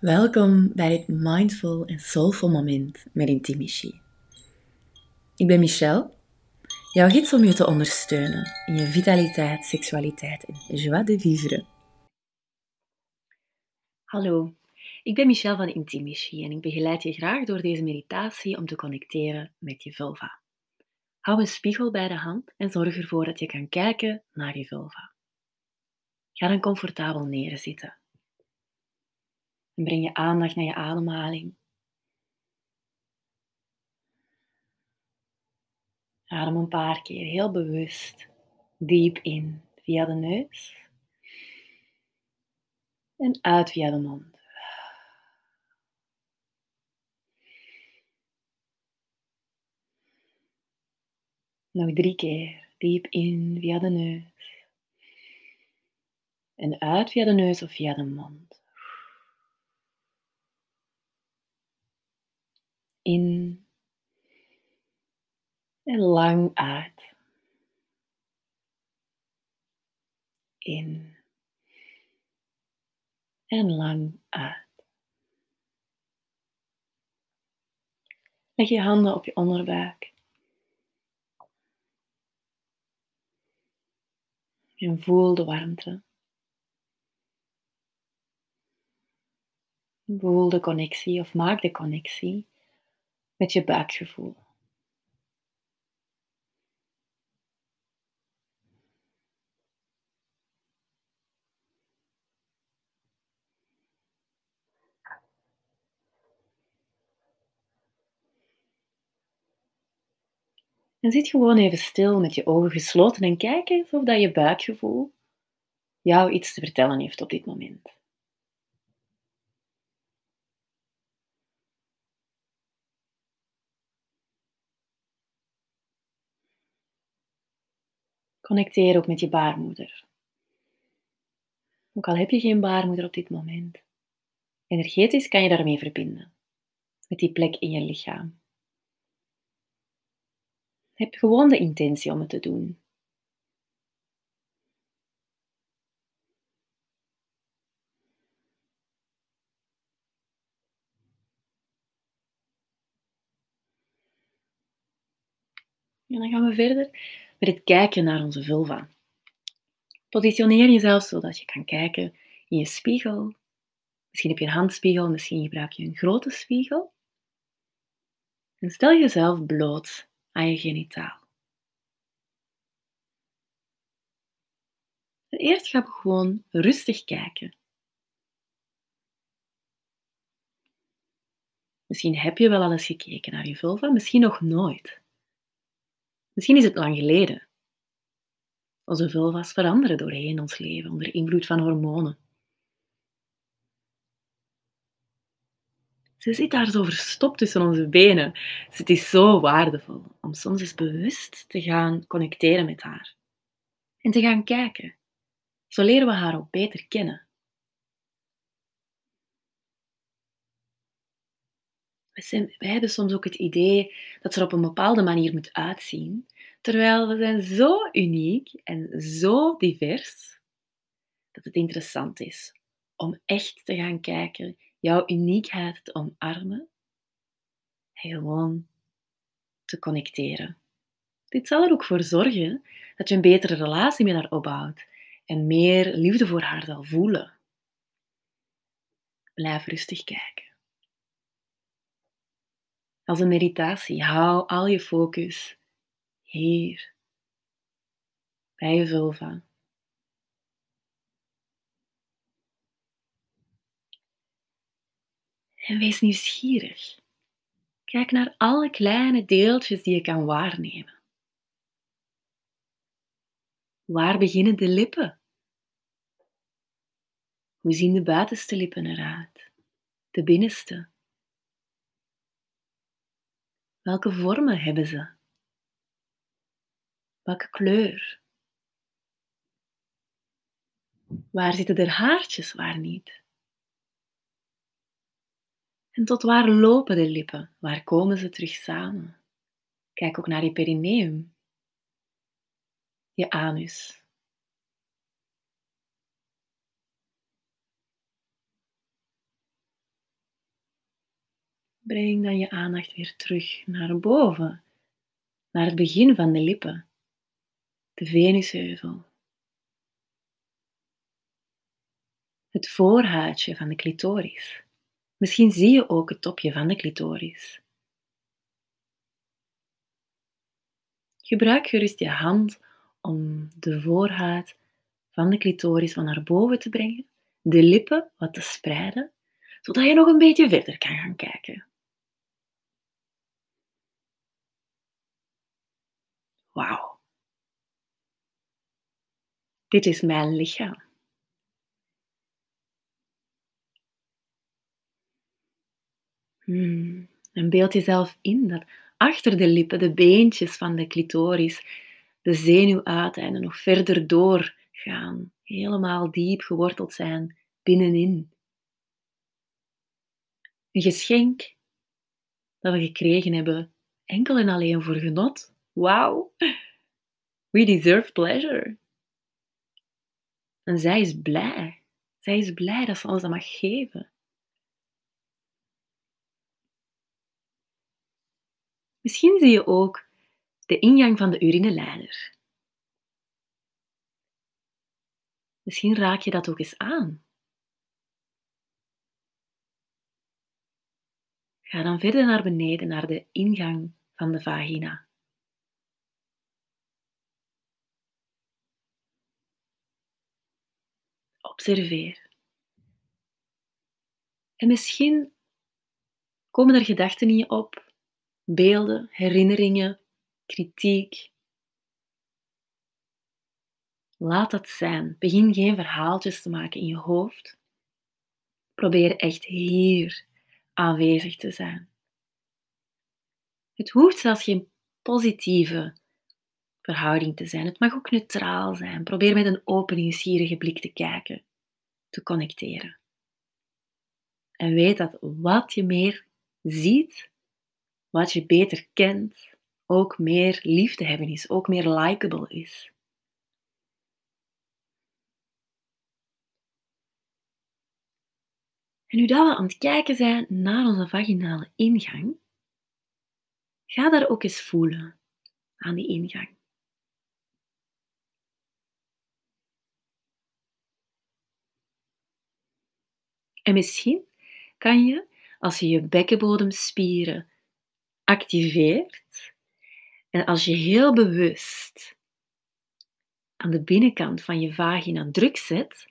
Welkom bij dit mindful en soulful moment met Intimichi. Ik ben Michelle, jouw gids om je te ondersteunen in je vitaliteit, seksualiteit en joie de vivre. Hallo, ik ben Michelle van Intimichi en ik begeleid je graag door deze meditatie om te connecteren met je vulva. Hou een spiegel bij de hand en zorg ervoor dat je kan kijken naar je vulva. Ga dan comfortabel neerzitten. En breng je aandacht naar je ademhaling. Adem een paar keer heel bewust diep in via de neus en uit via de mond. Nog drie keer diep in via de neus en uit via de neus of via de mond. In en lang uit. In en lang uit. Leg je handen op je onderbuik. En voel de warmte. Voel de connectie of maak de connectie met je buikgevoel. En zit gewoon even stil met je ogen gesloten en kijk eens of dat je buikgevoel jou iets te vertellen heeft op dit moment. Connecteer ook met je baarmoeder. Ook al heb je geen baarmoeder op dit moment, energetisch kan je daarmee verbinden. Met die plek in je lichaam. Heb gewoon de intentie om het te doen. En dan gaan we verder met het kijken naar onze vulva. Positioneer jezelf zodat je kan kijken in je spiegel. Misschien heb je een handspiegel, misschien gebruik je een grote spiegel. En stel jezelf bloot aan je genitaal. eerst ga gewoon rustig kijken. Misschien heb je wel al eens gekeken naar je vulva, misschien nog nooit. Misschien is het lang geleden. Onze vulva's veranderen doorheen ons leven onder invloed van hormonen. Ze zit daar zo verstopt tussen onze benen. Dus het is zo waardevol om soms eens bewust te gaan connecteren met haar. En te gaan kijken. Zo leren we haar ook beter kennen. Wij hebben soms ook het idee dat ze er op een bepaalde manier moet uitzien, terwijl we zijn zo uniek en zo divers dat het interessant is om echt te gaan kijken, jouw uniekheid te omarmen en gewoon te connecteren. Dit zal er ook voor zorgen dat je een betere relatie met haar opbouwt en meer liefde voor haar zal voelen. Blijf rustig kijken. Als een meditatie, hou al je focus hier, bij je vulva. En wees nieuwsgierig. Kijk naar alle kleine deeltjes die je kan waarnemen. Waar beginnen de lippen? Hoe zien de buitenste lippen eruit? De binnenste? Welke vormen hebben ze? Welke kleur? Waar zitten er haartjes, waar niet? En tot waar lopen de lippen? Waar komen ze terug samen? Kijk ook naar je perineum, je anus. Breng dan je aandacht weer terug naar boven, naar het begin van de lippen, de Venusheuvel. Het voorhuidje van de clitoris. Misschien zie je ook het topje van de clitoris. Gebruik gerust je hand om de voorhuid van de clitoris van naar boven te brengen, de lippen wat te spreiden, zodat je nog een beetje verder kan gaan kijken. Wauw. Dit is mijn lichaam. Hmm. En beeld jezelf in dat achter de lippen, de beentjes van de clitoris, de zenuwuiteinden nog verder doorgaan, helemaal diep geworteld zijn binnenin. Een geschenk dat we gekregen hebben, enkel en alleen voor genot. Wauw! We deserve pleasure. En zij is blij. Zij is blij dat ze ons dat mag geven. Misschien zie je ook de ingang van de urineleider. Misschien raak je dat ook eens aan. Ga dan verder naar beneden, naar de ingang van de vagina. Observeer. En misschien komen er gedachten in je op beelden, herinneringen, kritiek. Laat dat zijn. Begin geen verhaaltjes te maken in je hoofd. Probeer echt hier aanwezig te zijn. Het hoeft zelfs geen positieve verhouding te zijn. Het mag ook neutraal zijn. Probeer met een open, blik te kijken, te connecteren. En weet dat wat je meer ziet, wat je beter kent, ook meer liefde hebben is, ook meer likable is. En nu dat we aan het kijken zijn naar onze vaginale ingang, ga daar ook eens voelen aan die ingang. En misschien kan je, als je je bekkenbodemspieren activeert en als je heel bewust aan de binnenkant van je vagina druk zet,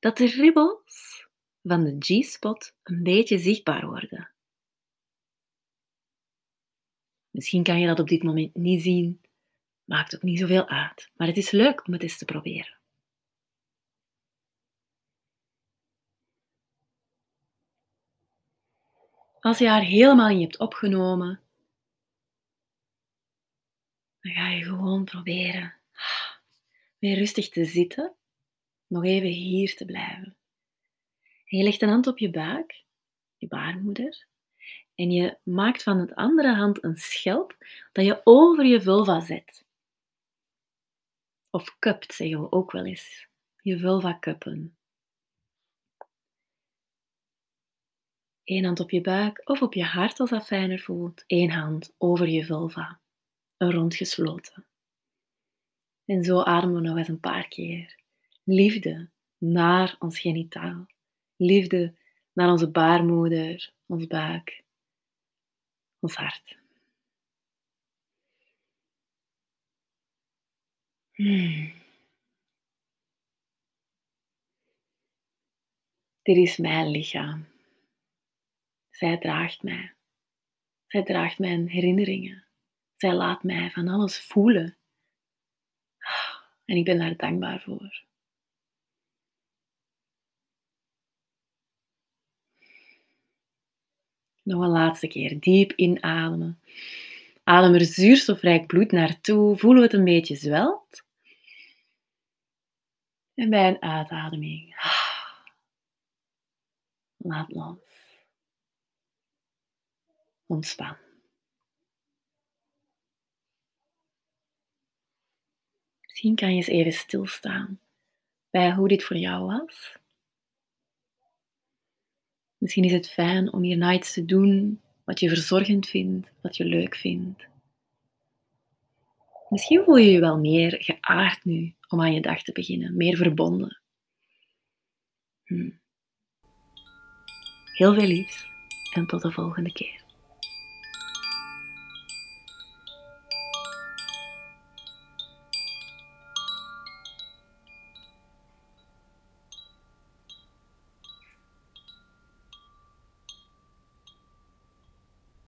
dat de ribbels van de G-spot een beetje zichtbaar worden. Misschien kan je dat op dit moment niet zien, maakt ook niet zoveel uit, maar het is leuk om het eens te proberen. Als je haar helemaal in je hebt opgenomen, dan ga je gewoon proberen weer rustig te zitten, nog even hier te blijven. En je legt een hand op je buik, je baarmoeder, en je maakt van het andere hand een schelp dat je over je vulva zet. Of cupt, zeggen we ook wel eens. Je vulva cuppen. Eén hand op je buik of op je hart als dat fijner voelt. Eén hand over je vulva rondgesloten. En zo ademen we nog eens een paar keer. Liefde naar ons genitaal. Liefde naar onze baarmoeder, ons buik, ons hart. Hmm. Dit is mijn lichaam. Zij draagt mij. Zij draagt mijn herinneringen. Zij laat mij van alles voelen. En ik ben daar dankbaar voor. Nog een laatste keer diep inademen. Adem er zuurstofrijk bloed naartoe. Voelen we het een beetje zwelt. En bij een uitademing. Laat los. Ontspan. Misschien kan je eens even stilstaan bij hoe dit voor jou was. Misschien is het fijn om hierna iets te doen wat wat je verzorgend vindt, wat je leuk vindt. Misschien voel je je wel meer geaard nu om aan je dag te beginnen, meer verbonden. Hm. Heel veel liefs en tot de volgende keer.